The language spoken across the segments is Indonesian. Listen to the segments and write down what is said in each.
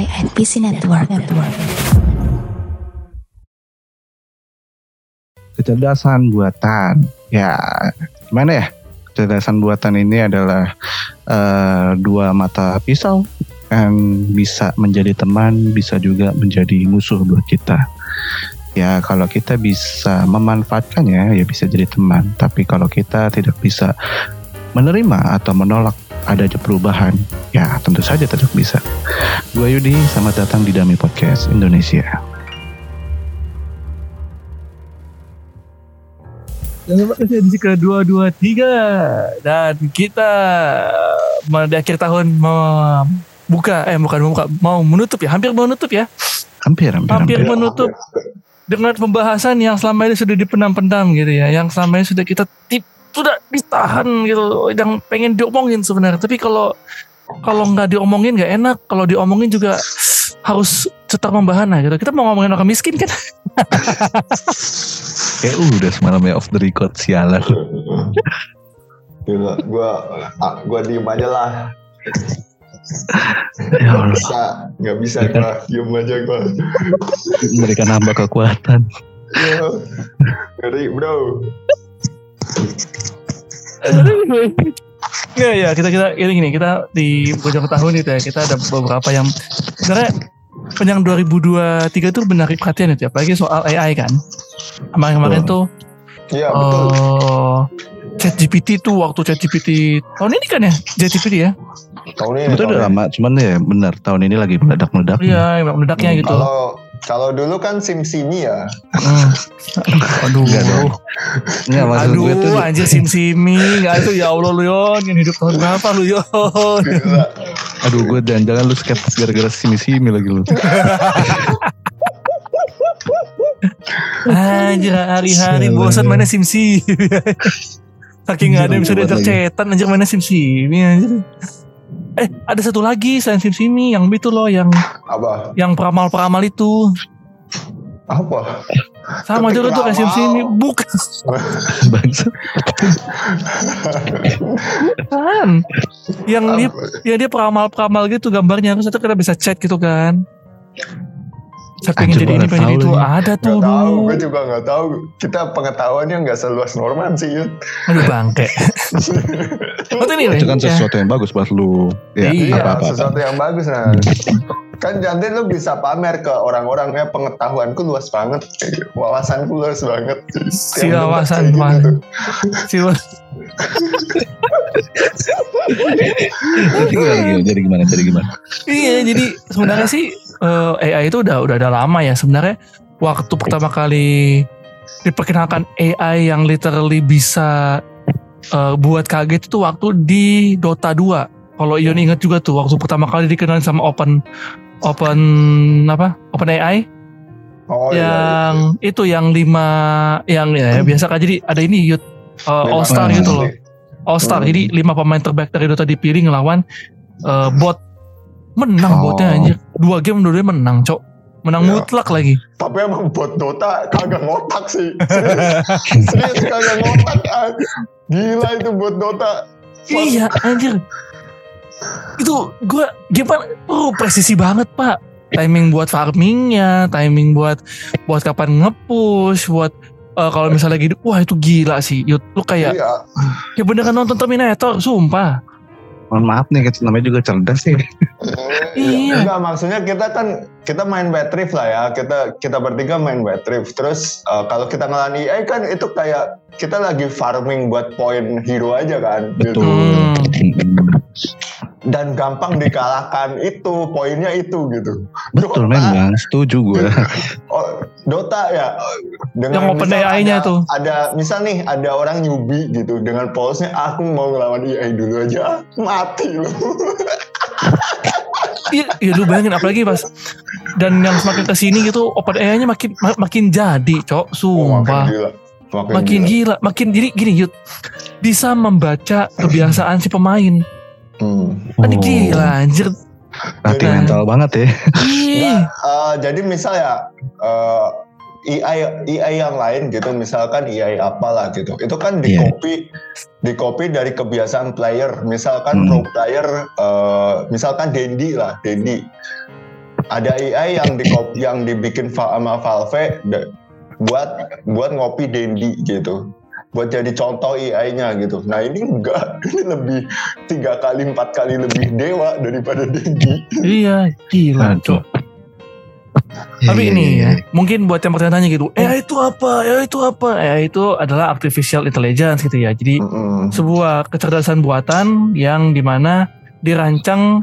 AI and PC Network. Network. Kecerdasan buatan. Ya, gimana ya? Kecerdasan buatan ini adalah uh, dua mata pisau yang bisa menjadi teman, bisa juga menjadi musuh buat kita. Ya, kalau kita bisa memanfaatkannya, ya bisa jadi teman. Tapi kalau kita tidak bisa menerima atau menolak adanya perubahan, ya tentu saja tetap bisa. Gue Yudi, selamat datang di Dami Podcast Indonesia. Selamat datang kedua dua tiga dan kita di akhir tahun mau buka eh bukan mau buka mau menutup ya hampir menutup ya hampir hampir, hampir, hampir menutup dengan pembahasan yang selama ini sudah dipendam-pendam gitu ya yang selama ini sudah kita tip sudah ditahan gitu yang pengen diomongin sebenarnya tapi kalau kalau nggak diomongin nggak enak kalau diomongin juga harus cetar membahana gitu kita mau ngomongin orang miskin kan Kayak udah semalam ya off the record sialan. Gila, gua gua diem aja lah. Ya Allah. Bisa, nggak bisa gua diem aja gua. Mereka nambah kekuatan. Ngeri bro. Ya ya kita kita ini gini kita di bojong tahun itu ya kita ada beberapa yang sebenarnya penjang 2023 itu menarik perhatian itu ya, apalagi soal AI kan. Kemarin-kemarin tuh Iya betul. Uh, Chat GPT tuh waktu Chat GPT tahun ini kan ya Chat GPT ya. Tahun ini. Itu udah lama, cuman ya benar tahun ini lagi meledak-meledak. Iya, meledaknya gitu. Kalau kalau dulu kan SimSimi ya. Hmm. Aduh. Enggak dong. Enggak maksud Aduh, gue tuh. anjir SimSimi. Enggak itu ya Allah lu Yon. Yang hidup tahun berapa lu Yon. Aduh gue jangan-jangan lu skeptis gara-gara simi-simi lagi lu. Anjir hari-hari bosan mana SimSimi. Saking gak ada yang bisa diajak cetan anjir mana SimSimi anjir. Eh ada satu lagi selain SimSimi yang itu loh yang Apa? yang peramal-peramal itu. Apa? Sama juga tuh kayak. Bukan. Bangsa. Bukan. Yang dia ya dia peramal-peramal gitu gambarnya terus itu kita bisa chat gitu kan. Saya pengen jadi ini nggak pengen itu nih. ada tuh Gak tahu, dulu. gue juga gak tahu. Kita pengetahuannya nggak seluas Norman sih, Yud. Aduh bangke. Oh, ini Itu kan ya. sesuatu yang bagus buat lu. Ya, Iya, apa-apa. sesuatu yang bagus nah. kan nanti lu bisa pamer ke orang-orang ya pengetahuanku luas banget, wawasanku luas banget. Si wawasan gitu gimana, jadi gimana? Jadi gimana? Iya, jadi sebenarnya sih eh, AI itu udah udah ada lama ya sebenarnya. Waktu pertama kali diperkenalkan AI yang literally bisa eh, buat kaget itu waktu di Dota 2. Kalau Ion ingat juga tuh waktu pertama kali dikenalin sama Open Open apa? Open AI Oh iya. yang itu yang lima yang ya, biasa kan jadi ada ini Yud uh, Lima All Star gitu loh. All Star. Hmm. Jadi lima pemain terbaik dari Dota dipilih ngelawan uh, bot. Menang Oh. botnya anjir. Dua game dua menang, Cok. Menang Ya. mutlak lagi. Tapi emang buat Dota kagak ngotak sih. Serius, Serius kagak ngotak. ah. Gila itu buat Dota. Iya, anjir. Itu gua gimana? Oh, presisi banget, Pak. Timing buat farmingnya, timing buat buat kapan nge-push, buat uh, kalau misalnya lagi wah itu gila sih. Yud, lu kayak Iya. ya beneran nonton Terminator, sumpah. Mohon maaf nih, namanya juga cerdas sih. Iya. Enggak maksudnya kita kan kita main bad trip lah ya. Kita kita bertiga main bad trip. Terus eh, kalau kita ngelawan EA kan itu kayak kita lagi farming buat poin hero aja kan. gitu. Betul. Hmm. Dan gampang dikalahkan itu poinnya itu gitu. Betul Dota, memang, setuju gue. Oh, Dota ya Yang open AI-nya tuh. Ada misal nih ada orang newbie gitu dengan polosnya aku mau ngelawan EA dulu aja mati loh. Iya, iya lu bayangin apalagi pas dan yang semakin ke sini gitu open AI-nya makin ma- makin jadi, cok, Oh, makin sumpah. gila. Makin, makin gila. makin jadi gini Yud bisa membaca kebiasaan si pemain. Hmm. Oh. gila anjir. Latih Nah. mental banget ya. Ih. Nggak, eh, jadi misal ya eh, EI EI yang lain gitu misalkan EI apalah gitu itu kan di Iya. copy di copy dari kebiasaan player misalkan Hmm. pro player eh, misalkan Dendi lah Dendi ada AI yang di yang dibikin sama Valve buat buat ngopi Dendi gitu buat jadi contoh AI-nya gitu. Nah ini enggak, ini lebih tiga kali empat kali lebih dewa daripada Dendi. Iya, gila. Cok. Iya, Tapi ini ya, mungkin buat yang bertanya gitu, AI itu apa? AI itu apa? AI itu adalah artificial intelligence gitu ya. Jadi Mm-mm. sebuah kecerdasan buatan yang di mana dirancang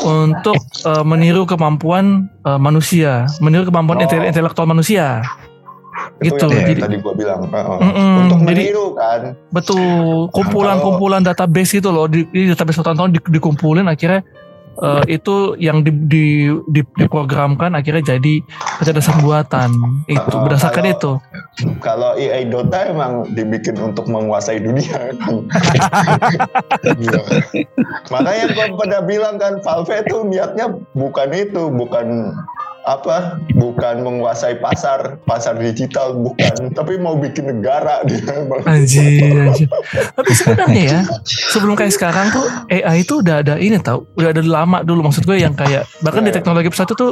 untuk eh, meniru kemampuan eh, manusia, meniru kemampuan Oh. intel- intelektual manusia. Itu Gitu, yang jadi- tadi gua bilang. Heeh. Mm-mm, Untuk jadi- meniru kan. Betul, kumpulan-kumpulan database itu loh, di, di database tahun di, dikumpulin akhirnya eh, itu yang di, di, di- diprogramkan akhirnya jadi kecerdasan buatan itu Oh, berdasarkan kalau- itu. Kalau AI Dota emang dibikin untuk menguasai dunia kan. Iya. Makanya gua pada bilang kan Valve itu niatnya bukan itu, bukan apa bukan menguasai pasar pasar digital bukan tapi mau bikin negara dia Anjir, anjir. Tapi sebenarnya ya, sebelum kayak sekarang tuh AI itu udah ada ini tau, udah ada lama dulu maksud gue yang kayak bahkan di Iya. teknologi pesawat itu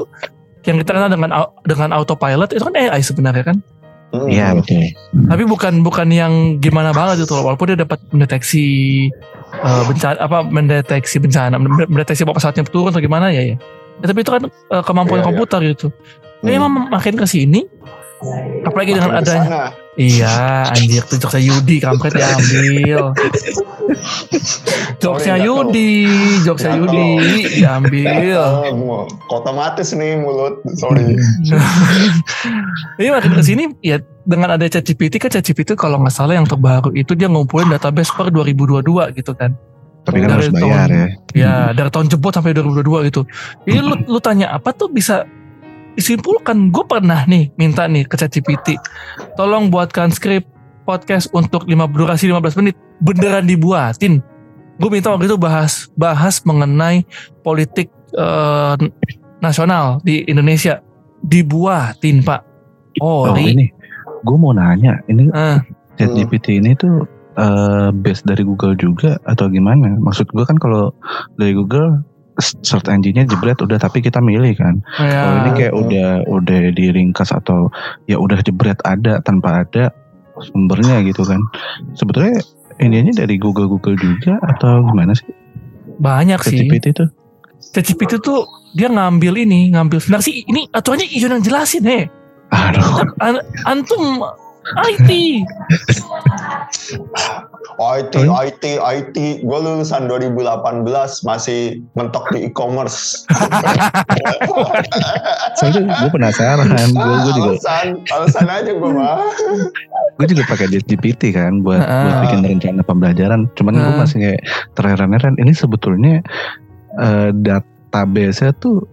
yang kita kenal dengan dengan autopilot itu kan AI sebenarnya kan. Hmm. Iya betul. Tapi bukan bukan yang gimana banget itu loh, walaupun dia dapat mendeteksi eh, bencana apa mendeteksi bencana, mendeteksi bahwa pesawatnya turun atau gimana ya ya. Ya, tapi itu kan eh, kemampuan Iya, iya. komputer gitu. Hmm. Ini emang makin ke sini apalagi dengan Makin adanya ke sana. Iya, anjir tuh jokesnya Yudi kampret diambil. Jokesnya Yudi, jokesnya Yudi diambil. Otomatis nih mulut sorry Ini makin ke sini ya dengan ada ChatGPT kan ChatGPT kalau nggak salah yang terbaru itu dia ngumpulin database per 2022 gitu kan. Tapi kan Dari harus bayar tahun- ya. Ya dari tahun jebot sampai 2022 gitu. Jadi lu, lu tanya apa tuh bisa disimpulkan. Gue pernah nih minta nih ke ChatGPT. Tolong buatkan skrip podcast untuk 5 durasi 15 menit. Beneran dibuatin. Gue minta waktu itu bahas bahas mengenai politik eh, nasional di Indonesia. Dibuatin pak. Oh, Oh ini, gue mau nanya, ini Ah, ChatGPT ini tuh eh, base dari Google juga atau gimana? Maksud gue kan kalau dari Google search engine-nya jebret udah tapi kita milih kan. ya. Kalau ini kayak udah udah diringkas atau ya udah jebret ada tanpa ada sumbernya gitu kan. Sebetulnya ininya dari Google Google juga atau gimana sih banyak sih. ChatGPT itu? ChatGPT tuh dia ngambil ini, ngambil sebenarnya sih ini aturannya Ijon yang jelasin heh. Aduh, An- antum IT. IT Oh, IT IT gue lulusan 2018 masih mentok di e-commerce soalnya gue penasaran, gue gue juga alasan alasan aja gue mah gue juga pakai ChatGPT kan buat Heeh. buat bikin rencana pembelajaran. Cuman gue Heeh. masih kayak terheran-heran ini sebetulnya eh, database-nya tuh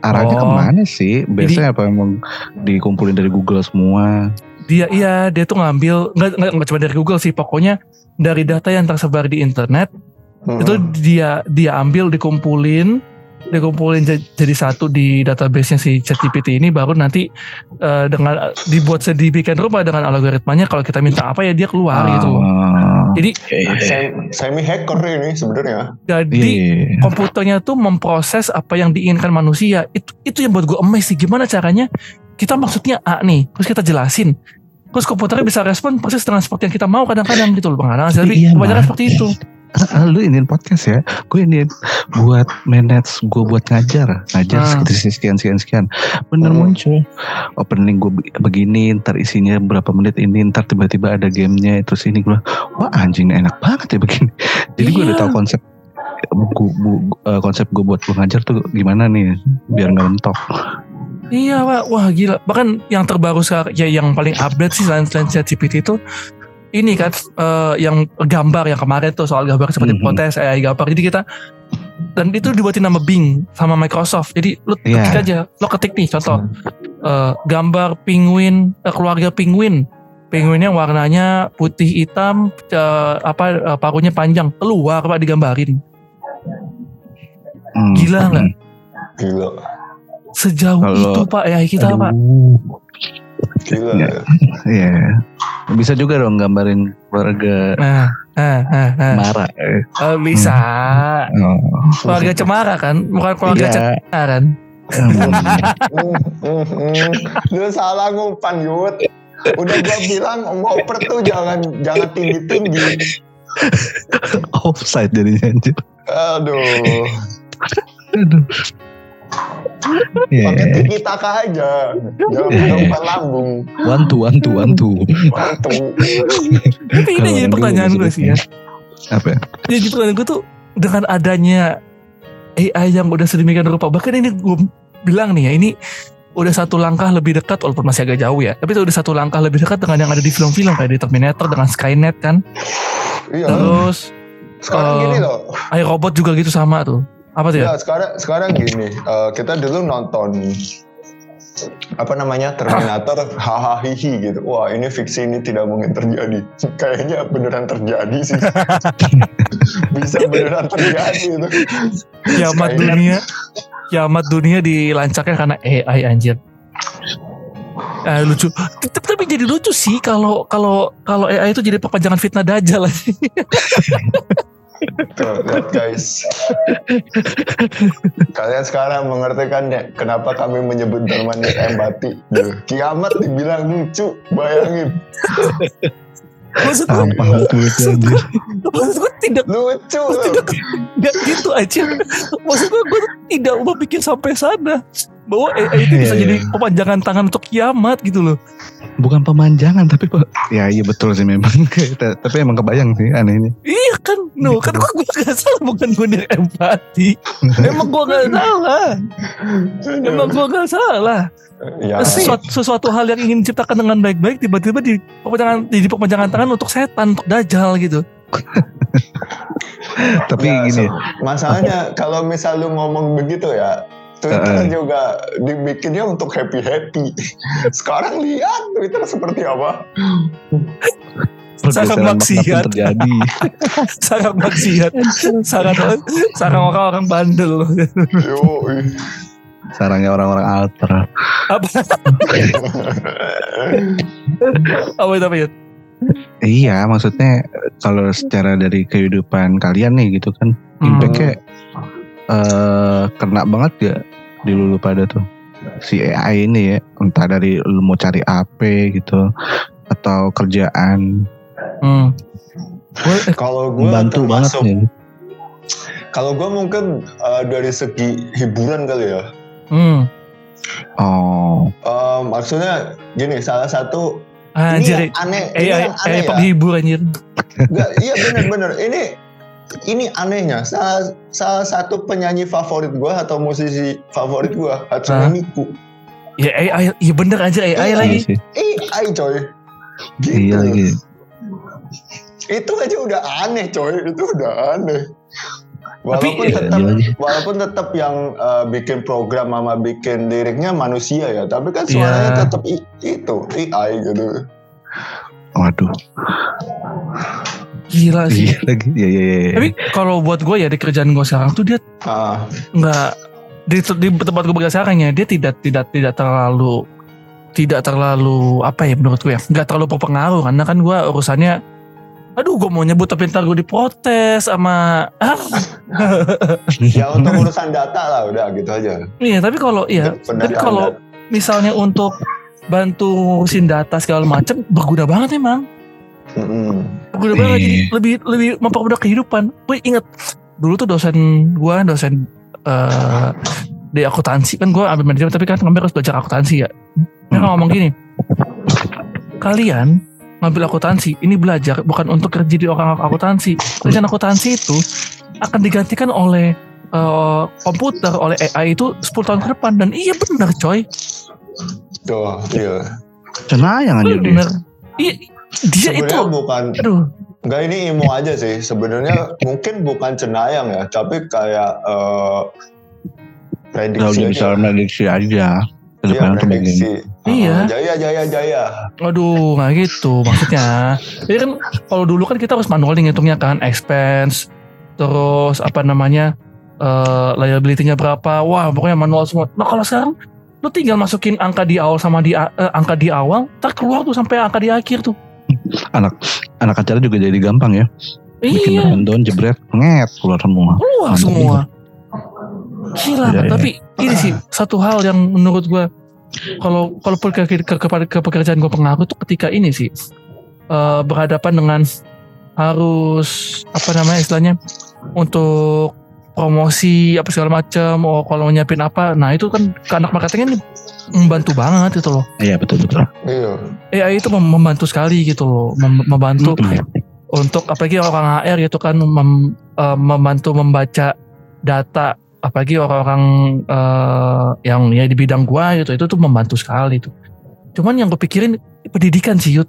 arahnya Oh. ke mana sih? Biasanya apa emang dikumpulin dari Google semua? Dia iya dia tuh ngambil nggak nggak cuma dari Google sih pokoknya dari data yang tersebar di internet Hmm. itu dia dia ambil dikumpulin dikumpulin ja- jadi satu di database-nya si ChatGPT ini baru nanti eh, dengan dibuat sedemikian rupa dengan algoritmanya kalau kita minta apa ya dia keluar gitu. Ah, Jadi Sem- semi hacker ini sebenarnya jadi iya. komputernya tuh memproses apa yang diinginkan manusia. Itu itu yang buat gue amazed sih. Gimana caranya kita maksudnya A nih, terus kita jelasin. Terus komputernya bisa respon persis dengan seperti yang kita mau kadang-kadang gitu loh. Kadang tapi Iya, kebanyakan seperti itu. Lu iniin podcast ya gue ini buat manage gue buat ngajar ngajar Ah. sekitar sekian sekian sekian bener Hmm. muncul opening gue begini ntar isinya berapa menit ini ntar tiba-tiba ada gamenya terus ini gue wah anjing enak banget ya begini jadi gue udah Iya. tahu konsep buku bu- eh, konsep gue buat gue ngajar tuh gimana nih biar nggak mentok Iya, wah, wah gila. Bahkan yang terbaru sekarang, ya yang paling update sih selain selain ChatGPT itu ini kan eh, yang gambar yang kemarin tuh soal gambar seperti Mhm. potes AI gambar. Jadi kita dan itu dibuatin nama Bing sama Microsoft. Jadi lu Iya. ketik aja, lo ketik nih contoh eh, gambar penguin eh, keluarga penguin. Penguinnya warnanya putih hitam, eh, apa eh, paruhnya panjang, keluar pak digambarin. Hmm. Gila nggak? gila Sejauh Kalau- itu pak AI kita pak. Aduh. gila Iya. Iya. Bisa juga dong gambarin keluarga Nah, nah, nah, nah. Mara. Eh, Eh, bisa. Oh. Keluarga Cemara kan, bukan keluarga Iya. Cemara kan. Hmm, hmm, hmm. Lu salah ngumpan Yud. Udah gua bilang ngoper tuh jangan jangan tinggi tinggi. Offside jadinya anjir. Aduh. Aduh. Pakai Yeah. tiki taka aja. Jangan Yeah. ngumpan lambung. One two one two one two. Mantu. Tapi ini Kalau jadi dulu pertanyaan gue sih ya. Apa? ya? Jadi pertanyaan gue tuh dengan adanya AI yang udah sedemikian rupa. Bahkan ini gue bilang nih ya ini udah satu langkah lebih dekat walaupun masih agak jauh ya. Tapi itu udah satu langkah lebih dekat dengan yang ada di film-film kayak di Terminator dengan Skynet kan. Iya. Terus Sekarang Eh, gini loh. iRobot juga gitu sama tuh. Apa tuh ya? Sekarang sekarang gini, eh, kita dulu nonton apa namanya Terminator hahaha hihi gitu. Wah ini fiksi ini tidak mungkin terjadi. Kayaknya beneran terjadi sih. Bisa beneran terjadi itu. Kiamat dunia. Kiamat dunia dilancarkan karena AI anjir. Eh, lucu. Tapi, tapi jadi lucu sih kalau kalau kalau AI itu jadi perpanjangan fitnah dajjal. Tuh, lihat guys. Kalian sekarang mengerti kan ya kenapa kami menyebut Darmanik empati. Duh, Kiamat dibilang lucu, bayangin. Maksud gue, itu anjir. maksud gue tidak Lucu tidak tidak gitu aja. Maksud gue gue tidak mau bikin sampai sana bahwa AI itu bisa Iya, jadi iya. pemanjangan tangan untuk kiamat gitu loh. Bukan pemanjangan tapi Pak. Ya iya betul sih memang. tapi emang kebayang sih anehnya. Iya kan, no kan gue gue gak salah bukan gue yang empati. Emang gue gak salah. Emang gue gak salah. Ya, Sesuatu, sesuatu hal yang ingin diciptakan dengan baik-baik tiba-tiba di perpanjangan jadi perpanjangan tangan untuk setan untuk dajal gitu. Tapi Ya, gini. so- masalahnya kalau misal lu ngomong begitu ya Twitter Heeh. juga dibikinnya untuk happy happy. Sekarang lihat Twitter seperti apa. Sangat maksiat. terjadi. Sangat maksiat, sangat sangat orang-orang bandel. Yo, Sarangnya orang-orang alter. Apa? Apa itu apa itu? Iya, maksudnya kalau secara dari kehidupan kalian nih gitu kan, Hmm. Eh kena banget gak di lulu pada tuh si AI ini ya, entah dari lu mau cari AP gitu atau kerjaan, Hmm. Eh, Kalau gue membantu banget nih. kalau gue mungkin uh, dari segi hiburan kali ya. Hmm. Oh, Uh, maksudnya gini, salah satu Anjir, ini yang aneh, ini AI, yang aneh AI ya. penghibur anjir. Nggak, iya bener-bener. Ini ini anehnya. Salah, salah satu penyanyi favorit gue atau musisi favorit gue, Hatsune? Miku. Ya AI, iya bener aja AI Iya, lagi. iya sih. AI coy. Gitu. Iya lagi. Itu aja udah aneh coy. Itu udah aneh. Walaupun Tapi- tetap Iya lagi. walaupun tetap yang uh, bikin program sama bikin liriknya manusia ya, tapi kan suaranya Iya. tetap itu AI gitu. Waduh, Gila sih. iya lagi. Iya iya iya. Tapi kalau buat gue ya di kerjaan gue sekarang tuh dia Ah, nggak di, di tempat gue bekerja sekarang ya dia tidak tidak tidak terlalu tidak terlalu apa ya menurut gue ya nggak terlalu berpengaruh karena kan gue urusannya aduh gue mau nyebut tapi ntar gue diprotes sama ah, ya untuk urusan data lah udah gitu aja. iya tapi kalau iya tapi kalau misalnya untuk bantu urusin data segala macam berguna banget emang Mm-mm. Berguna banget Iya. jadi lebih lebih mempermudah kehidupan gue inget dulu tuh dosen gue dosen eh di akuntansi kan gue ambil manajemen tapi kan ngambil harus belajar akuntansi ya dia Hmm. ngomong gini kalian ngambil akuntansi ini belajar bukan untuk kerja di orang akuntansi kerjaan akuntansi itu akan digantikan oleh eh, komputer oleh AI itu 10 tahun ke depan dan iya benar coy Tuh, iya. Cenayang aja dia. benar iya dia itu Sebenarnya bukan aduh Enggak ini imo aja sih. Sebenarnya mungkin bukan cenayang ya, tapi kayak eh, Kalau prediksi dia bisa prediksi aja. Iya, prediksi. Iya. Ah, jaya, jaya, jaya. Aduh, nggak gitu maksudnya. Jadi kan kalau dulu kan kita harus manual nih ngitungnya kan expense, terus apa namanya eh liability-nya berapa. Wah, pokoknya manual semua. Nah kalau sekarang lu tinggal masukin angka di awal sama di eh, angka di awal, ntar keluar tuh sampai angka di akhir tuh. Anak acara juga jadi gampang ya. Bikin Iya, rundown jebret nget keluar semua. keluar semua. Gila, Iya, iya. tapi ini sih satu hal yang menurut gua kalau kalau ke, ke, ke, ke- ke pekerjaan gua pengaruh tuh ketika ini sih eh, berhadapan dengan harus apa namanya istilahnya untuk promosi apa segala macam oh kalau nyiapin apa nah itu kan ke anak marketingnya ini membantu banget gitu loh Iya betul betul. Iya. AI itu mem- membantu sekali gitu loh mem- membantu Mm-mm. untuk apalagi orang HR gitu kan mem- eh, membantu membaca data apalagi orang-orang eh, yang ya di bidang gua gitu itu tuh membantu sekali tuh cuman yang gue pikirin pendidikan sih Yud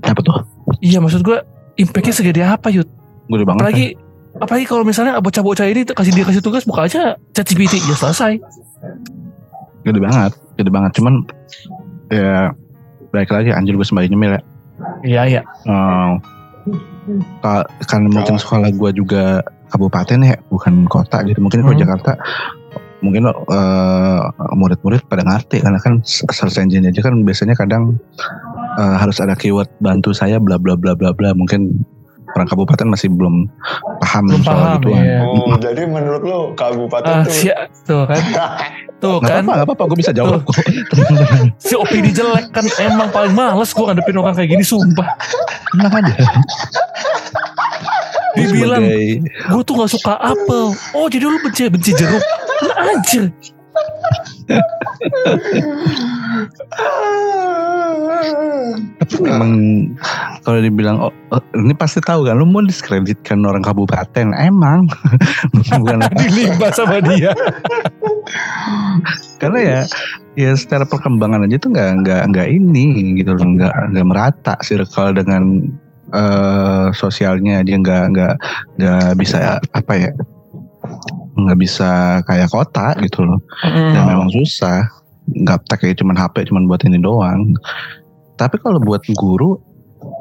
Apa tuh? iya maksud gua impactnya segede apa Yud Gede banget. apalagi apalagi kalau misalnya bocah-bocah ini tuh kasih dia kasih tugas buka aja ChatGPT ya selesai Gede banget. Gede banget. Cuman ya baik lagi anjir gue sembari nyemil ya. iya iya ka- karena mungkin sekolah gue juga kabupaten ya, bukan kota gitu. Mungkin kalau Hmm. Jakarta mungkin eh, murid-murid pada ngerti karena kan search engine aja kan biasanya kadang eh, harus ada keyword bantu saya bla bla bla bla bla. Mungkin orang kabupaten masih belum paham Belum soal paham, itu. iya. Oh, jadi menurut lo ah kabupaten tuh siap tuh kan tuh Gak kan gak apa-apa, gue bisa jawab kok. si opini jelek kan emang paling males gue ngadepin orang kayak gini sumpah Tenang aja. dibilang Sebagai- gue tuh gak suka apel oh jadi lu benci benci jeruk nah anjir Tapi memang kalau dibilang oh, oh, ini pasti tahu kan lu mau diskreditkan orang kabupaten emang. Bukan dilimpa sama dia. Karena ya ya secara perkembangan aja tuh nggak nggak nggak ini gitu loh nggak nggak merata circle dengan eh, sosialnya. Dia nggak nggak nggak bisa apa ya nggak bisa kayak kota gitu loh. Dan Hmm. memang susah. Gaptek kayak cuman HP cuman buat ini doang tapi kalau buat guru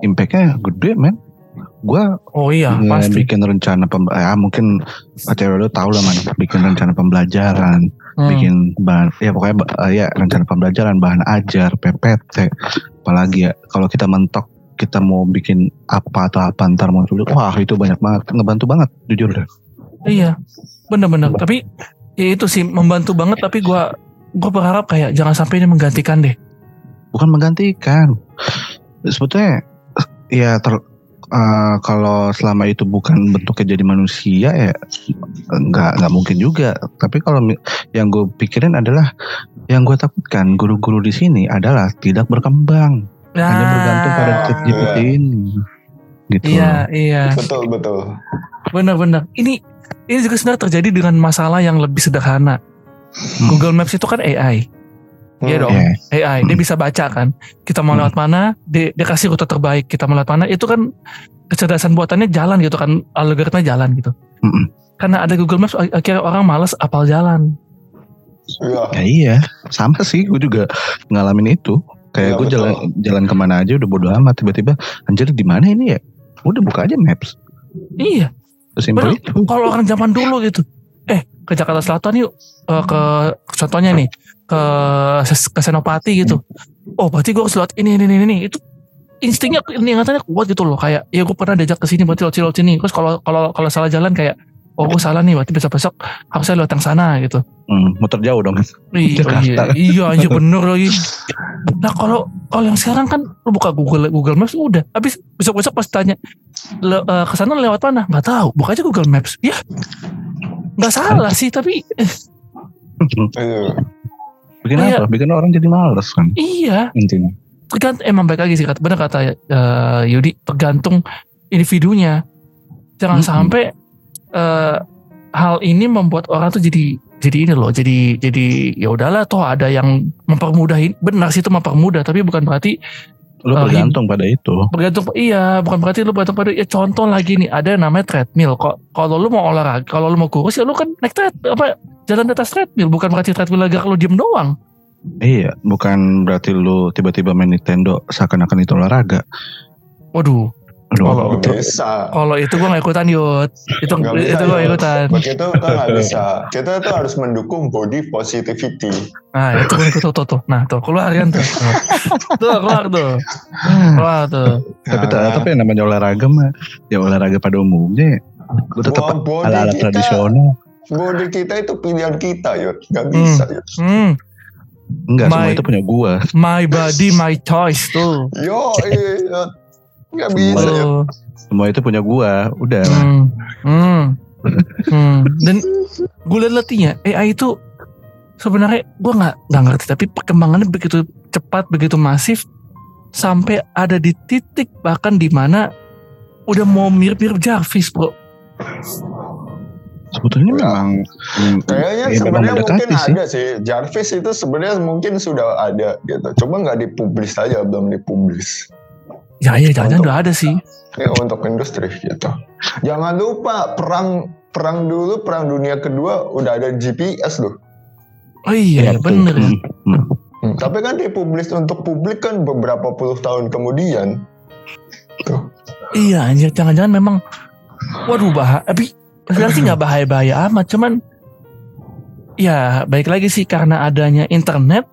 impactnya gede men. Gue oh iya pasti. bikin rencana pem ya mungkin cewek lu tahu lah man bikin rencana pembelajaran Hmm. bikin bahan ya pokoknya eh, ya rencana pembelajaran bahan ajar PPT apalagi ya kalau kita mentok kita mau bikin apa atau apa ntar mau tulis wah itu banyak banget ngebantu banget jujur deh. Iya bener-bener. Tapi ya itu sih membantu banget tapi gue gue berharap kayak jangan sampai ini menggantikan deh bukan menggantikan. Sebetulnya ya ter, eh, kalau selama itu bukan bentuknya jadi manusia ya nggak nggak mungkin juga. Tapi kalau yang gue pikirin adalah yang gue takutkan guru-guru di sini adalah tidak berkembang. Hanya bergantung pada Nah, ChatGPT ini gitu. Iya iya. Betul betul. benar-benar ini ini juga sebenarnya terjadi dengan masalah yang lebih sederhana. Hmm. Google Maps itu kan AI Iya Hmm. dong. Iya. AI dia bisa baca kan kita mau Hmm. lewat mana dia, dia kasih rute terbaik kita mau lewat mana itu kan kecerdasan buatannya jalan gitu kan algoritma jalan gitu karena ada Google Maps ak- akhirnya orang males apal jalan Iya. Ya iya, sama sih gue juga ngalamin itu. Kayak Iya, gue jalan jalan ke mana aja udah bodo amat tiba-tiba anjir di mana ini ya? Udah buka aja maps. iya kalau orang zaman dulu gitu eh ke Jakarta Selatan yuk Eh, ke contohnya nih ke ke Senopati gitu oh berarti gue harus lewat ini ini ini, ini itu instingnya ingatannya kuat gitu loh kayak ya gue pernah diajak ke sini berarti lewat sini lewat sini terus kalau kalau kalau salah jalan kayak oh gue salah nih berarti besok besok harusnya lewat yang sana gitu Hmm, muter jauh dong. Iya, iya, iya aja bener lagi. Nah kalau kalau yang sekarang kan lu buka Google Google Maps udah, habis besok besok pas tanya le, eh, ke sana lewat mana? Nggak tahu, buka aja Google Maps. Ya, nggak salah sih, tapi eh, Iya. Bikin Iya. apa? Bikin orang jadi males kan iya, intinya. tergantung emang baik lagi sih kata benar kata eh, Yudi tergantung individunya. Jangan Mm-mm. sampai eh, hal ini membuat orang tuh jadi jadi ini loh, jadi jadi ya udahlah toh ada yang mempermudah ini. benar sih itu mempermudah, tapi bukan berarti Lu Eh, bergantung pada itu. bergantung iya bukan berarti lu bergantung pada ya contoh lagi nih ada yang namanya treadmill. Kok kalau lu mau olahraga kalau lu mau kurus ya lu kan naik tread apa jalan di atas treadmill. Bukan berarti treadmill agar lu diem doang. Iya, bukan berarti lu tiba-tiba main Nintendo seakan-akan itu olahraga. waduh Aduh, Kalau- Nggak bisa. kalau itu gua gak ikutan yud itu Nggak bisa, itu gua gak Yud. ikutan Begitu kan nggak bisa. Kita tuh harus mendukung body positivity. nah itu gua ikut tuh tuh, tuh nah tuh keluar kan tuh tuh keluar tuh keluar tuh tapi Nah, tapi yang namanya olahraga mah ya olahraga pada umumnya. Gue tetap ala-ala kita- tradisional. body kita itu pilihan kita ya, nggak bisa ya. Hmm, Enggak, semua My- itu punya gua. my body, my choice tuh. Yo, iya, nggak bisa ya. Oh. Semua itu punya gua. Udah. Hmm. Hmm. Hmm. Dan gue liat latinya AI itu sebenarnya gue nggak nggak ngerti tapi perkembangannya begitu cepat begitu masif sampai ada di titik bahkan di mana udah mau mirip-mirip Jarvis bro. Sebetulnya memang Kayaknya ya, sebenarnya mungkin sih. ada sih. Jarvis itu sebenarnya mungkin sudah ada gitu. Coba nggak dipublis aja, belum dipublis. Ya ya jangan-jangan udah ada sih. Ya untuk industri gitu. Jangan lupa perang perang dulu perang dunia kedua udah ada GPS loh. Oh iya, Iya, bener ya. betul. Hmm, hmm. Hmm, Tapi kan dipublis untuk publik kan beberapa puluh tahun kemudian. Tuh. Iya anjir jangan-jangan memang waduh bahaya tapi sebenarnya sih nggak bahaya-bahaya amat cuman ya baik lagi sih karena adanya internet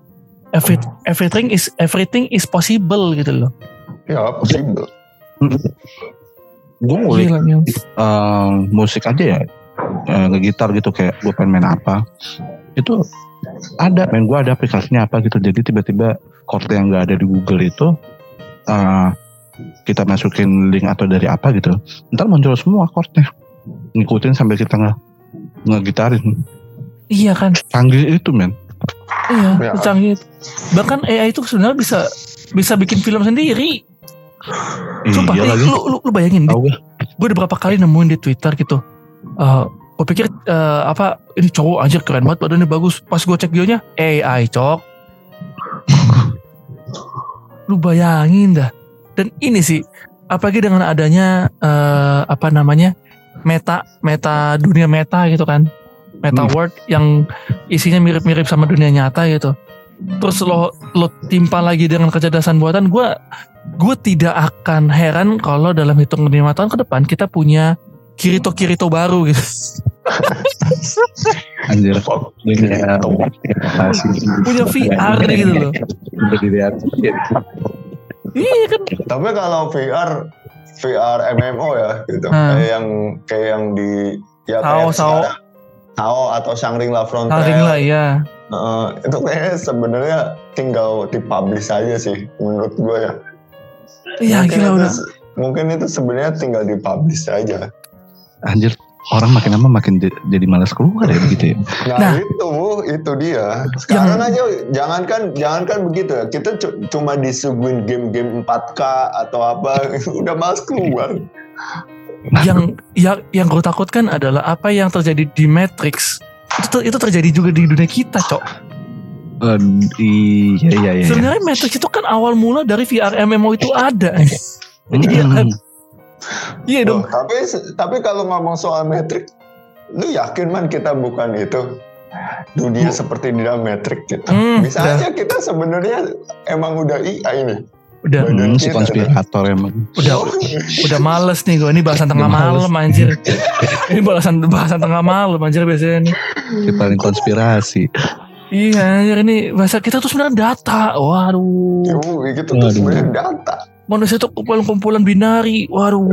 every- everything is everything is possible gitu loh. Ya possible. Gue ngulik eh, musik aja ya, ngegitar gitu kayak gue pengen main apa, itu ada, main gue ada aplikasinya apa gitu. Jadi tiba-tiba chord yang nggak ada di Google itu eh, kita masukin link atau dari apa gitu, ntar muncul semua chordnya, ngikutin sambil kita nge ngegitarin. Iya kan? Canggih itu men. Iya, Ya. canggih. Bahkan AI itu sebenarnya bisa bisa bikin film sendiri. Sumpah, Iya lagi. lu, lu, lu bayangin, Tahu gue. gue udah berapa kali nemuin di Twitter gitu. Eh, gue pikir eh, apa ini cowok anjir keren banget badannya bagus. Pas gue cek videonya AI cok. lu bayangin dah. Dan ini sih apalagi dengan adanya eh, apa namanya meta meta dunia meta gitu kan meta Hmm. world yang isinya mirip-mirip sama dunia nyata gitu terus lo lo timpa lagi dengan kecerdasan buatan gue gue tidak akan heran kalau dalam hitungan lima tahun ke depan kita punya kirito kirito baru gitu Anjir. Punya VR gitu loh iya kan Tapi kalau VR VR MMO ya gitu. Hmm. Kayak yang kayak yang di ya Sao, kayak sekarang. Sao atau Shangri-La Frontier. lah ya Heeh, itu kayaknya sebenarnya tinggal dipublish aja sih menurut gue ya. Iya gila itu, udah mungkin itu sebenarnya tinggal dipublish aja. Anjir. Orang makin lama makin jadi malas keluar ya begitu ya. Nah, Nah. itu itu dia. Sekarang aja jangankan jangankan begitu ya. Kita cu- cuma disuguhin game-game 4K atau apa udah males keluar. yang yang yang gue takutkan adalah apa yang terjadi di Matrix itu itu terjadi juga di dunia kita cok Eh, iya iya iya. sebenarnya Matrix itu kan awal mula dari VR MMO itu ada iya kan Mm-mm. iya dong Loh, tapi tapi kalau ngomong soal metrik, lu yakin man kita bukan itu dunia seperti di dalam metrik gitu. Hmm, Bisa udah. aja kita sebenarnya emang udah IA ini. udah Hmm, si kita- konspirator emang. udah udah males nih gue ini bahasan tengah Udah males. malam anjir ini bahasan bahasan tengah malam anjir biasanya nih Si paling konspirasi. Iya anjir ini bahasa kita tuh sebenarnya data. Waduh. Oh, gitu tuh sebenarnya data. manusia itu kumpulan-kumpulan binari. Waduh.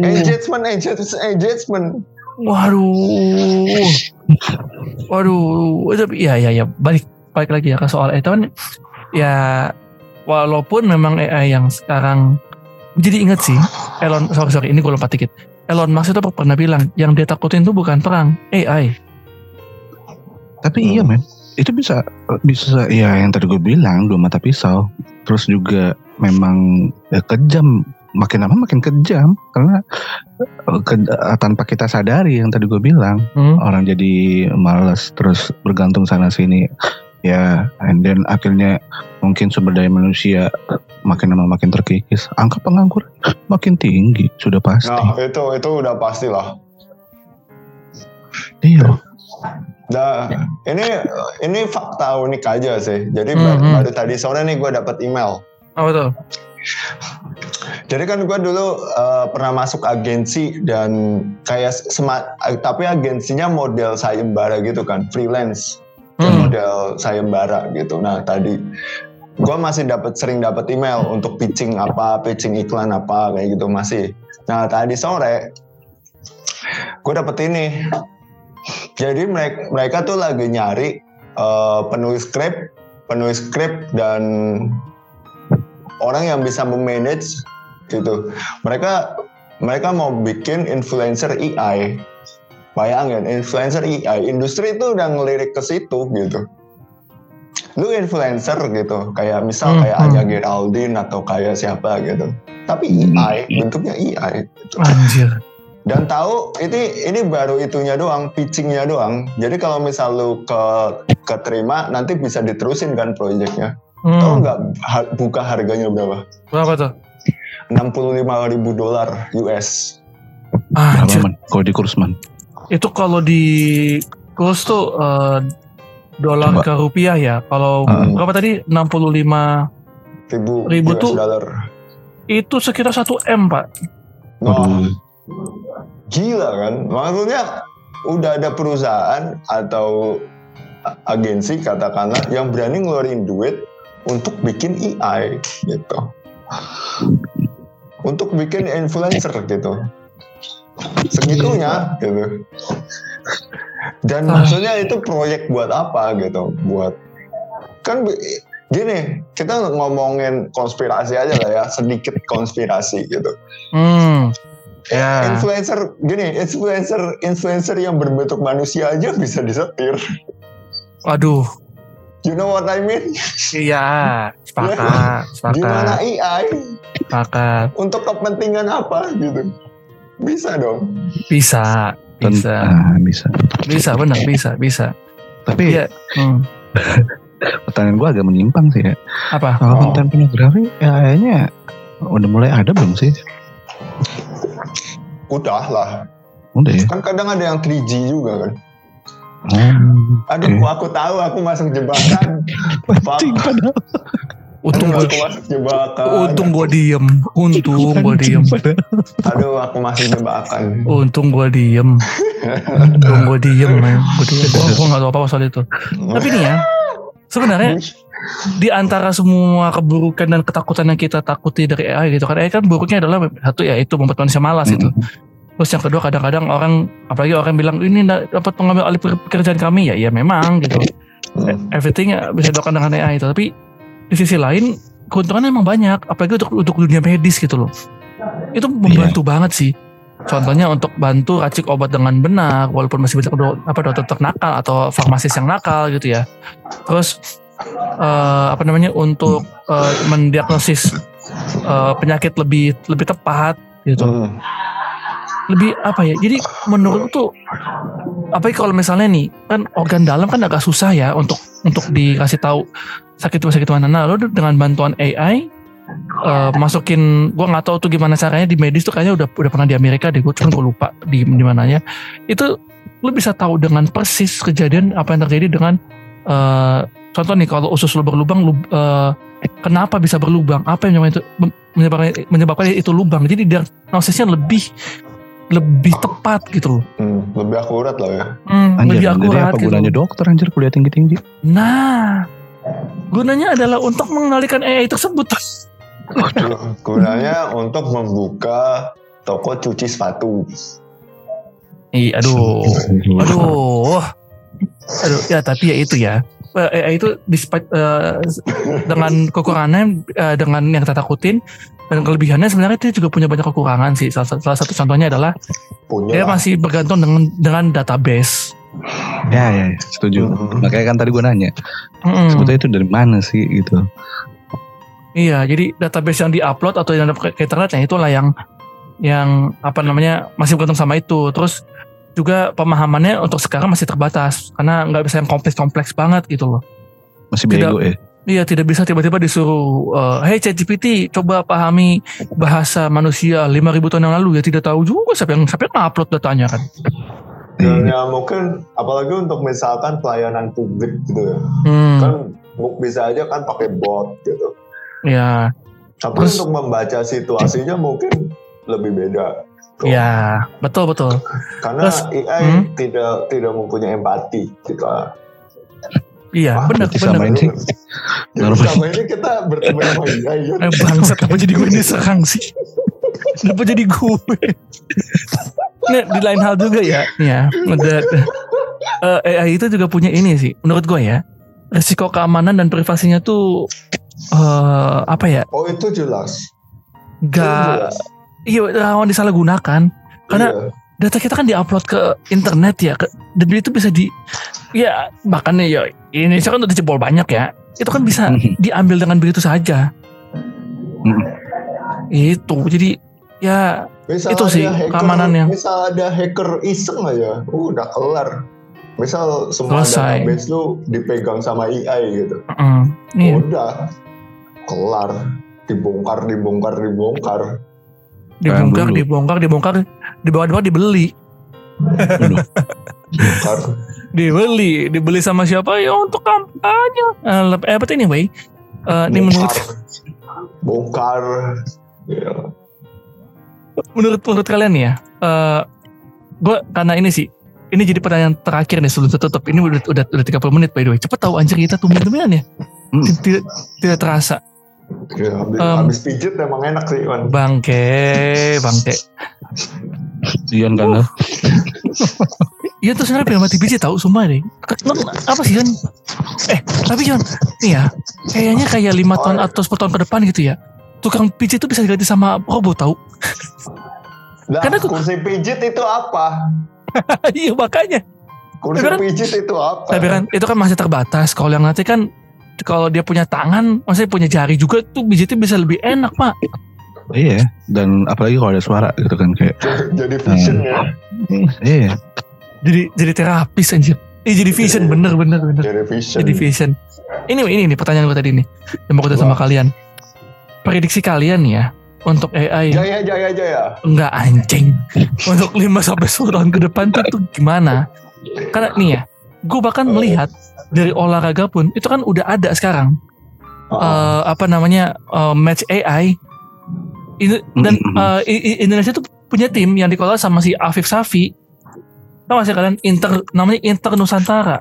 Engagement, engagement, engagement. Waduh. Waduh. Itu ya ya ya balik balik lagi ya ke soal itu kan ya walaupun memang AI yang sekarang jadi inget sih Elon sorry sorry ini gue lompat dikit. Elon Musk itu pernah bilang yang dia takutin itu bukan perang AI Tapi iya men, itu bisa bisa ya yang tadi gue bilang dua mata pisau. Terus juga memang ya, kejam makin lama makin kejam karena eh, ke- eh, tanpa kita sadari yang tadi gue bilang Hmm. orang jadi malas terus bergantung sana sini ya and then akhirnya mungkin sumber daya manusia makin lama makin terkikis angka pengangguran makin tinggi sudah pasti Nah, itu itu udah pasti lah. iya Nah, ini ini fakta unik aja sih. Jadi baru, hmm. baru tadi sore nih gue dapat email. apa tuh Jadi kan gue dulu eh, pernah masuk agensi dan kayak sema- tapi agensinya model sayembara gitu kan, freelance, Hmm. model sayembara gitu. Nah tadi gue masih dapat sering dapat email untuk pitching apa, pitching iklan apa kayak gitu masih. Nah tadi sore gue dapet ini Jadi mereka mereka tuh lagi nyari eh, penulis skrip, penulis skrip dan orang yang bisa memanage gitu. Mereka mereka mau bikin influencer AI. Bayangin influencer AI, industri itu udah ngelirik ke situ gitu. Lu influencer gitu, kayak misal Hmm, kayak hmm. Anya Geraldine atau kayak siapa gitu. Tapi AI, bentuknya AI. Gitu. Anjir. Dan tahu ini ini baru itunya doang, pitchingnya doang. Jadi kalau misal lu ke keterima nanti bisa diterusin kan proyeknya. Tahu Hmm. nggak ha- buka harganya berapa? Berapa tuh? 65 ribu dolar US. Man? Kalau di kurs man? Itu kalau di kurs tuh eh, dolar ke rupiah ya. Kalau Ah. berapa tadi? 65 Ribu, Ribu US tuh- dollar. itu sekitar 1 M, Pak. Waduh. Gila kan? Maksudnya udah ada perusahaan atau agensi katakanlah yang berani ngeluarin duit untuk bikin AI gitu. Untuk bikin influencer gitu. Segitunya gitu. Dan Ah. maksudnya itu proyek buat apa gitu? Buat kan gini, kita ngomongin konspirasi aja lah ya, sedikit konspirasi gitu. Hmm. Ya. Influencer gini, influencer influencer yang berbentuk manusia aja bisa disetir. Waduh. You know what I mean? Iya, sepakat, Gimana sepakat, AI sepakat. untuk kepentingan apa gitu? Bisa dong. Bisa, bisa, Ah, bisa. bisa, benar, bisa, bisa. Tapi Iya. Hmm. pertanyaan gue agak menyimpang sih ya. Apa? Kalau Oh. konten pornografi ya kayaknya udah mulai ada belum sih? Udah lah. Udah ya. Kan kadang ada yang 3G juga kan. Oh, Aduh, Oke. aku tahu aku masuk jebakan. Anjing, padahal. Untung gue, aku masuk jebakan. untung gue diem, untung gue diem. Aduh, aku masuk jebakan. untung gue diem, untung gue diem, man. Gue diem, gue, gak tau apa soal itu. Tapi nih ya, sebenarnya di antara semua keburukan dan ketakutan yang kita takuti dari AI gitu kan AI kan buruknya adalah satu ya itu membuat manusia malas itu terus yang kedua kadang-kadang orang apalagi orang bilang ini dapat mengambil alih pekerjaan kami. Ya ya memang gitu. Hmm. everything bisa dilakukan dengan AI itu tapi di sisi lain keuntungannya emang banyak apalagi untuk untuk dunia medis gitu loh. Itu membantu banget sih contohnya untuk bantu racik obat dengan benar walaupun masih banyak do- apa dokter nakal atau farmasis yang nakal gitu ya. Terus eh, apa namanya untuk eh, mendiagnosis eh, penyakit lebih lebih tepat gitu. Hmm. lebih apa ya jadi menurut tuh apa kalau misalnya nih kan organ dalam kan agak susah ya untuk untuk dikasih tahu sakit sakit mana. Nah lo dengan bantuan AI eh, masukin gua nggak tahu tuh gimana caranya di medis tuh kayaknya udah udah pernah di Amerika deh gue cuma gue lupa di di mananya itu lo bisa tahu dengan persis kejadian apa yang terjadi dengan eh, contoh nih kalau usus lo berlubang lu, eh, kenapa bisa berlubang apa yang menyebabkan itu menyebabkan, menyebabkan itu lubang jadi diagnosisnya lebih lebih tepat gitu loh. Hmm, lebih akurat lah ya. Hmm, Anjir, lebih jadi akurat apa gitu. gunanya dokter anjir kuliah tinggi-tinggi? Nah, gunanya adalah untuk mengendalikan AI tersebut. Gu- Gunanya untuk membuka toko cuci sepatu. Ih, aduh, aduh, aduh. Ya tapi ya itu ya. Eh, AI itu despite eh, dengan kekurangannya, eh, dengan yang kita takutin dan kelebihannya sebenarnya dia juga punya banyak kekurangan sih. Salah, salah satu contohnya adalah Punya dia lah. masih bergantung dengan dengan database. Ya ya, setuju. Mhm. Makanya kan tadi gue nanya, Mm-mm. sebetulnya itu dari mana sih gitu? Iya, jadi database yang diupload atau yang ada ke ke internet ya itulah yang yang apa namanya masih bergantung sama itu. Terus juga pemahamannya untuk sekarang masih terbatas karena nggak bisa yang kompleks-kompleks banget gitu loh. Masih Tidak. bego ya? Iya, tidak bisa tiba-tiba disuruh, eh, hey ChatGPT, coba pahami bahasa manusia 5000 tahun yang lalu ya tidak tahu juga siapa yang siapa yang upload datanya kan. Dan Iya. ya mungkin apalagi untuk misalkan pelayanan publik gitu ya. Hmm, Kan bisa aja kan pakai bot gitu. Ya, Tapi Terus- untuk membaca situasinya mungkin lebih beda. Tuh. ya, betul betul. Karena Terus, AI hmm. tidak tidak mempunyai empati kita. Iya, benar benar. sama ini selama ini kita bertemu sama AI. ya. Eh bangsat kenapa jadi gue diserang sih? Kenapa jadi gue? Nih di lain hal juga ya, ya. Ada, eh, AI itu juga punya ini sih, menurut gue ya. Risiko keamanan dan privasinya tuh eh apa ya? Oh itu jelas. Itu Gak jelas. iya rawan disalahgunakan. Karena Iya. data kita kan diupload ke internet ya, ke, dan itu bisa di ya makanya ya Indonesia kan udah jebol banyak ya. Itu kan bisa Mhm. diambil dengan begitu saja. Mhm. Itu jadi ya Misal Itu sih, hacker, keamanannya. Misal ada hacker iseng aja, uh, udah kelar. Misal semua Selesai. database lu dipegang sama AI gitu. mm, iya. Udah kelar. Dibongkar, dibongkar, dibongkar. dibongkar, dibongkar, dibongkar, di bawah-bawah dibeli. Bongkar. dibeli dibeli sama siapa ya untuk kampanye eh, lep- eh apa tuh ini Bay? Eh, ini menurut Bongkar. Ya. menurut menurut kalian nih ya eh gue karena ini sih ini jadi pertanyaan terakhir nih sebelum tutup ini udah udah udah 30 menit by the way cepet tahu anjir kita tumben-tumbenan ya Hmm. tidak tidak terasa Ya, habis, habis pijit emang enak sih, Wan. bangke bangke Ian kan lah. Iya tuh sebenarnya pengen mati biji tahu sumpah deh. Lo apa sih Jon? Eh tapi Jon, nih ya, kayaknya kayak lima tahun atau 10 tahun ke depan gitu ya. Tukang pijit itu bisa diganti sama robot tahu. Nah, Karena aku- kursi pijit itu apa? Iya makanya. Tapi kan- pijit itu apa? Tapi kan itu kan masih terbatas. Kalau yang nanti kan kalau dia punya tangan, maksudnya punya jari juga tuh pijitnya bisa lebih enak pak. Iya. Dan apalagi kalau ada suara gitu kan kayak. Jadi vision ya. Iya. Jadi jadi terapis anjir. Eh jadi vision bener bener bener. Jadi vision. Jadi vision. Ini ini nih pertanyaan gue tadi nih. Yang mau gue tanya sama kalian. Prediksi kalian ya untuk AI Jaya, jaya, jaya. Enggak anjing. Untuk 5 sampai 10 tahun ke depan tuh, tuh gimana? Karena nih ya, gue bahkan Oh. melihat dari olahraga pun itu kan udah ada sekarang. Eh, apa namanya eh, match AI. Ini, dan eh, I- Indonesia tuh punya tim yang dikelola sama si Afif Safi. Tahu gak sih kalian Inter namanya Inter Nusantara.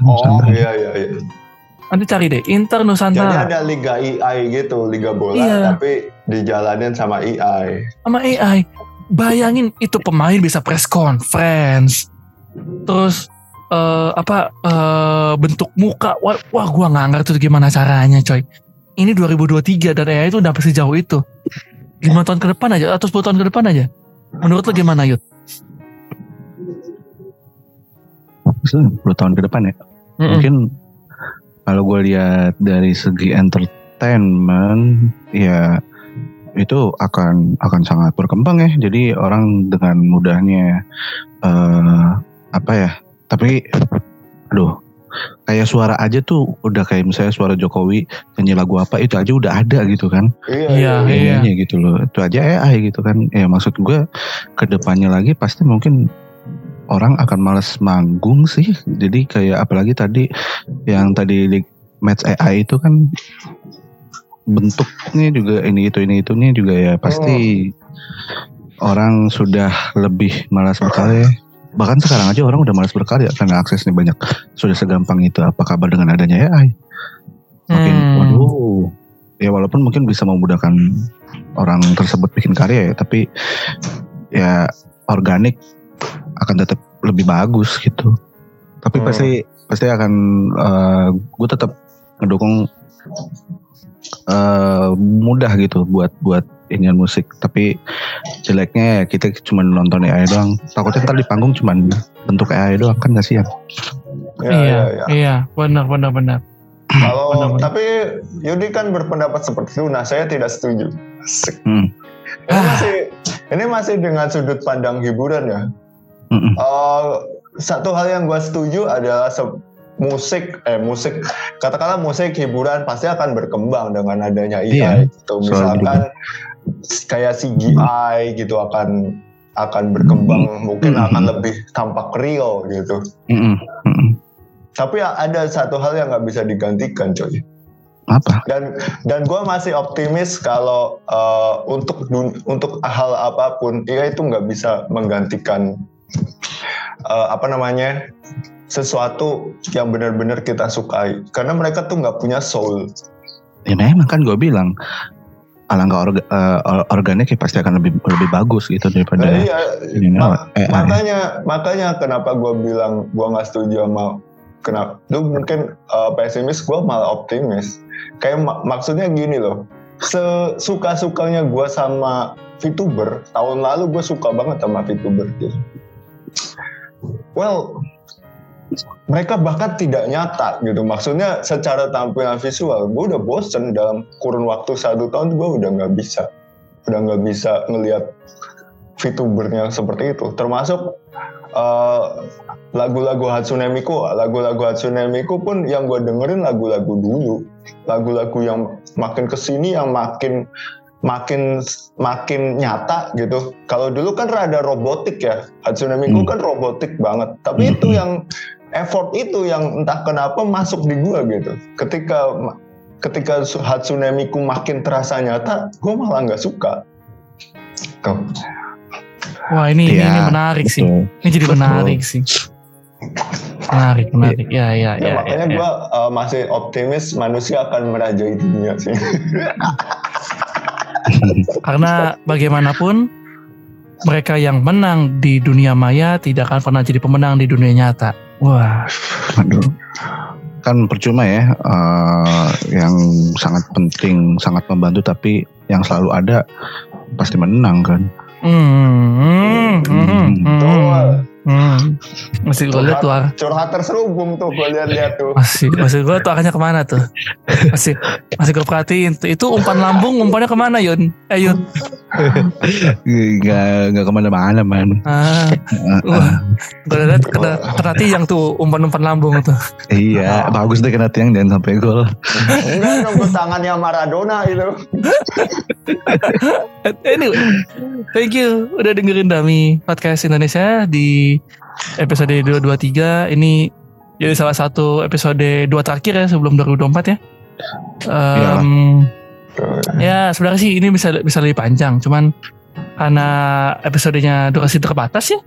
Oh, iya, iya, iya. Nanti cari deh Inter Jadi Nusantara ada liga AI gitu, liga bola, Iya. tapi dijalanin sama AI. sama AI. Bayangin itu pemain bisa press conference. Terus eh, apa eh, bentuk muka wah, wah gua nggak ngerti tuh gimana caranya coy. Ini 2023 dan AI itu udah sampai sejauh itu. 5 tahun ke depan aja atau 10 tahun ke depan aja. Menurut lo gimana Yud? 10 tahun ke depan ya. Mm-mm. Mungkin kalau gue lihat dari segi entertainment ya itu akan akan sangat berkembang ya. Jadi orang dengan mudahnya eh apa ya? Tapi aduh kayak suara aja tuh udah kayak misalnya suara Jokowi nyanyi lagu apa itu aja udah ada gitu kan. Iya, Iya, iya. Ininya gitu loh. Itu aja AI gitu kan. Ya maksud gue ke depannya lagi pasti mungkin orang akan males manggung sih. Jadi kayak apalagi tadi yang tadi di match AI itu kan bentuknya juga ini itu ini itunya juga ya pasti orang sudah lebih malas berkarya. Bahkan sekarang aja orang udah malas berkarya karena aksesnya banyak. Sudah segampang itu. Apa kabar dengan adanya AI? Makin Hmm. waduh. Ya walaupun mungkin bisa memudahkan orang tersebut bikin karya ya, tapi ya organik akan tetap lebih bagus gitu. Tapi Hmm. pasti pasti akan gue tetap ngedukung eh, mudah gitu buat buat inian musik. Tapi jeleknya ya kita cuma nonton AI doang. Takutnya ntar di panggung cuma bentuk AI doang kan kasihan. Iya, iya, iya, iya. iya, benar benar benar. Kalau tapi Yudi kan berpendapat seperti itu, nah saya tidak setuju. Asik. Hmm. Ini Ah. masih ini masih dengan sudut pandang hiburan ya. Eh, satu hal yang gue setuju adalah se- musik eh musik katakanlah musik hiburan pasti akan berkembang dengan adanya AI Iya, gitu. Misalkan kayak CGI gitu akan akan berkembang mungkin Mm-mm. akan lebih tampak real gitu. Mm-mm. Mm-mm. Tapi ada satu hal yang nggak bisa digantikan coy. Apa? dan dan gue masih optimis kalau eh, untuk dun- untuk hal apa pun AI itu nggak bisa menggantikan eh, apa namanya sesuatu yang benar-benar kita sukai. Karena mereka tuh nggak punya soul. Ya memang kan gue bilang alangkah orga, or- organik ya pasti akan lebih lebih bagus gitu daripada Nah, iya, ini Ma- AI. makanya makanya kenapa gue bilang gue nggak setuju sama kenapa lu mungkin uh, pesimis gue malah optimis. Kayak mak- maksudnya gini loh sesuka sukanya gue sama VTuber tahun lalu gue suka banget sama VTuber gitu well mereka bahkan tidak nyata gitu. Maksudnya secara tampilan visual gue udah bosen dalam kurun waktu satu tahun gue udah nggak bisa udah nggak bisa ngelihat VTubernya seperti itu. Termasuk eh, lagu-lagu Hatsune Miku lagu-lagu Hatsune Miku pun yang gue dengerin lagu-lagu dulu. Lagu-lagu yang makin ke sini yang makin makin makin nyata gitu kalau dulu kan rada robotik ya Hatsune Miku Hmm. kan robotik banget tapi itu Hmm. yang effort itu yang entah kenapa masuk di gua gitu ketika ketika Hatsune Miku makin terasa nyata gue malah nggak suka Tuh. Wah ini ini, Iya, ini menarik sih. Ini jadi Betul. menarik sih. Menarik, menarik. Ya, ya, Ya, ya. makanya ya, ya. gue masih optimis manusia akan merajai dunia sih. Karena bagaimanapun mereka yang menang di dunia maya tidak akan pernah jadi pemenang di dunia nyata. Wah, Aduh. Kan percuma ya, eh, yang sangat penting, sangat membantu, tapi yang selalu ada pasti menang kan. hmm, hmm, hmm, Betul. hmm, hmm. Masih gue lihat tuh, Curhat terselubung tuh gue lihat-lihat tuh. masih, masih gue tuh arahnya ke mana tuh? Masih, masih gue perhatiin tuh. Itu umpan lambung, umpannya ke mana Yun? Eh Yun, Gak, gak ke mana-mana man. ah, gue lihat kena, kena tiang tuh umpan-umpan lambung tuh. Iya, bagus deh kena tiang dan sampai gol. Enggak nunggu tangannya Maradona itu. Anyway, thank you udah dengerin Dami Podcast Indonesia di episode 223. Ini jadi salah satu episode dua terakhir ya sebelum 2024 ya. Em, ya sebenarnya sih ini bisa bisa lebih panjang, cuman karena episodenya durasi terbatas ya.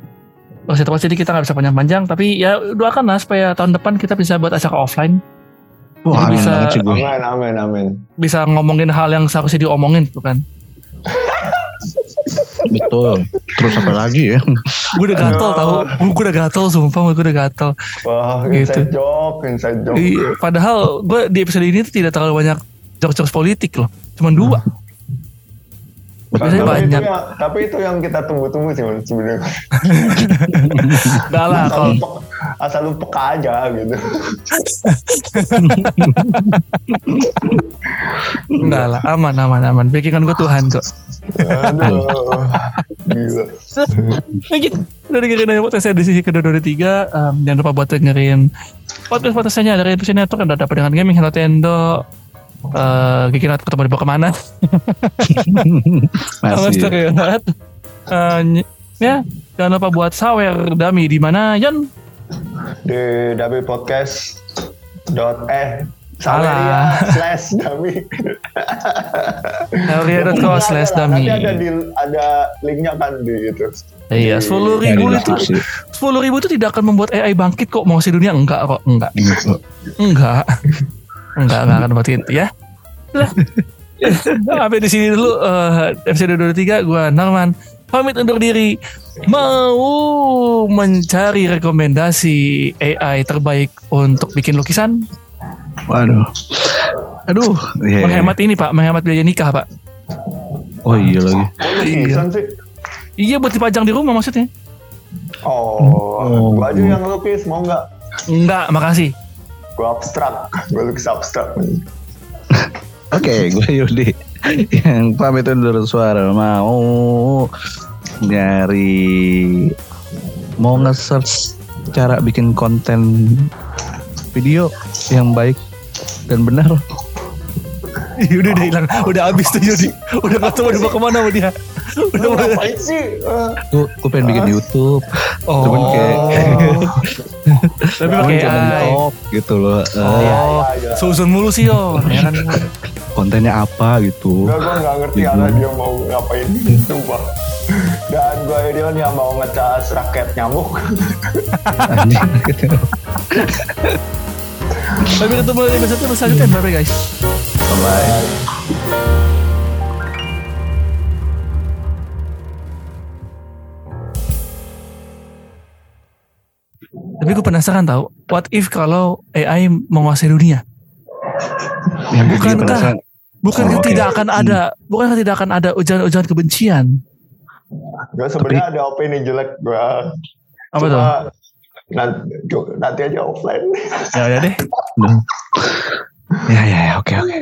Durasi terbatas jadi kita nggak bisa panjang-panjang, tapi ya doakanlah supaya tahun depan kita bisa buat acara offline, Wah, amin bisa-. Amin, amin, amin. bisa ngomongin hal yang seharusnya diomongin tuh kan. Betul. Terus apa lagi ya? Gue udah gatel tau, gue udah gatel sumpah, gue udah gatel. Wah, Gitu. inside joke, inside joke. Iya, padahal gue di episode ini tuh tidak terlalu banyak jokes-jokes politik loh. Cuman dua. Biasanya tapi, banyak. Itu yang, tapi itu yang kita tunggu-tunggu sih sebenarnya. Enggak lah Asal, kalau lu peka, asal lu peka aja gitu. enggak lah aman aman aman. Backingan gue Tuhan kok. Aduh, gila. Nah. Udah dengerin aja podcast edisi kedua dua tiga. Um, jangan lupa buat dengerin podcast podcastnya dari episode network udah dapat dengan gaming Nintendo. Uh, Gigi Nat ketemu di bawah ke mana? Masih. Stereo Nat. Uh, ya, jangan lupa buat sawer dami di mana Yan? Di Dabi Podcast dot eh Salah. Saweria slash Dami. Saweria.com slash dami. Nanti ada di ada linknya kan di itu. Iya, sepuluh ribu itu sepuluh ribu itu tidak akan membuat AI bangkit kok mau si dunia enggak kok enggak Gitu. enggak enggak enggak akan buat itu ya lah sampai di sini dulu eh, episode 23 gue Narman pamit undur diri mau mencari rekomendasi AI terbaik untuk bikin lukisan Waduh. Aduh. Iya. menghemat ini pak menghemat biaya nikah pak Oh iya lagi. Oh, lukisan sih. iya buat dipajang di rumah maksudnya Oh, Oh. gua aja yang lukis mau nggak? enggak makasih Gua abstrak, gua lukis abstrak. Oke, gue Yudi. Yang pamit undur suara. Mau nyari mau nge-search cara bikin konten video yang baik dan benar. Iya, udah udah hilang. Udah habis tuh Yudi. Udah gak tahu dibawa ke mana sama dia udah mulai ngapain sih? Gue gue pengen bikin YouTube, oh Cuman kayak- tapi pakai AI gitu loh. Oh, Iya, iya. susun mulu sih yo. Ya kan? kontennya apa gitu. Gua nggak ngerti Gitu. arah dia mau ngapain, sumpah. Dan gua Edion yang mau ngecas raket nyamuk. Gitu. Sampai ketemu lagi di episode selanjutnya. Bye bye guys. Bye. Tapi gue penasaran tahu, what if kalau AI menguasai dunia? Bikin Bukankah- penasaran. Bukankah Oh, tidak akan ada, bukankah tidak akan ada ujaran-ujaran kebencian? Gue sebenarnya ada opini jelek gue. Apa tuh? Nanti, nanti aja offline. Ya udah deh. Ya ya ya oke oke.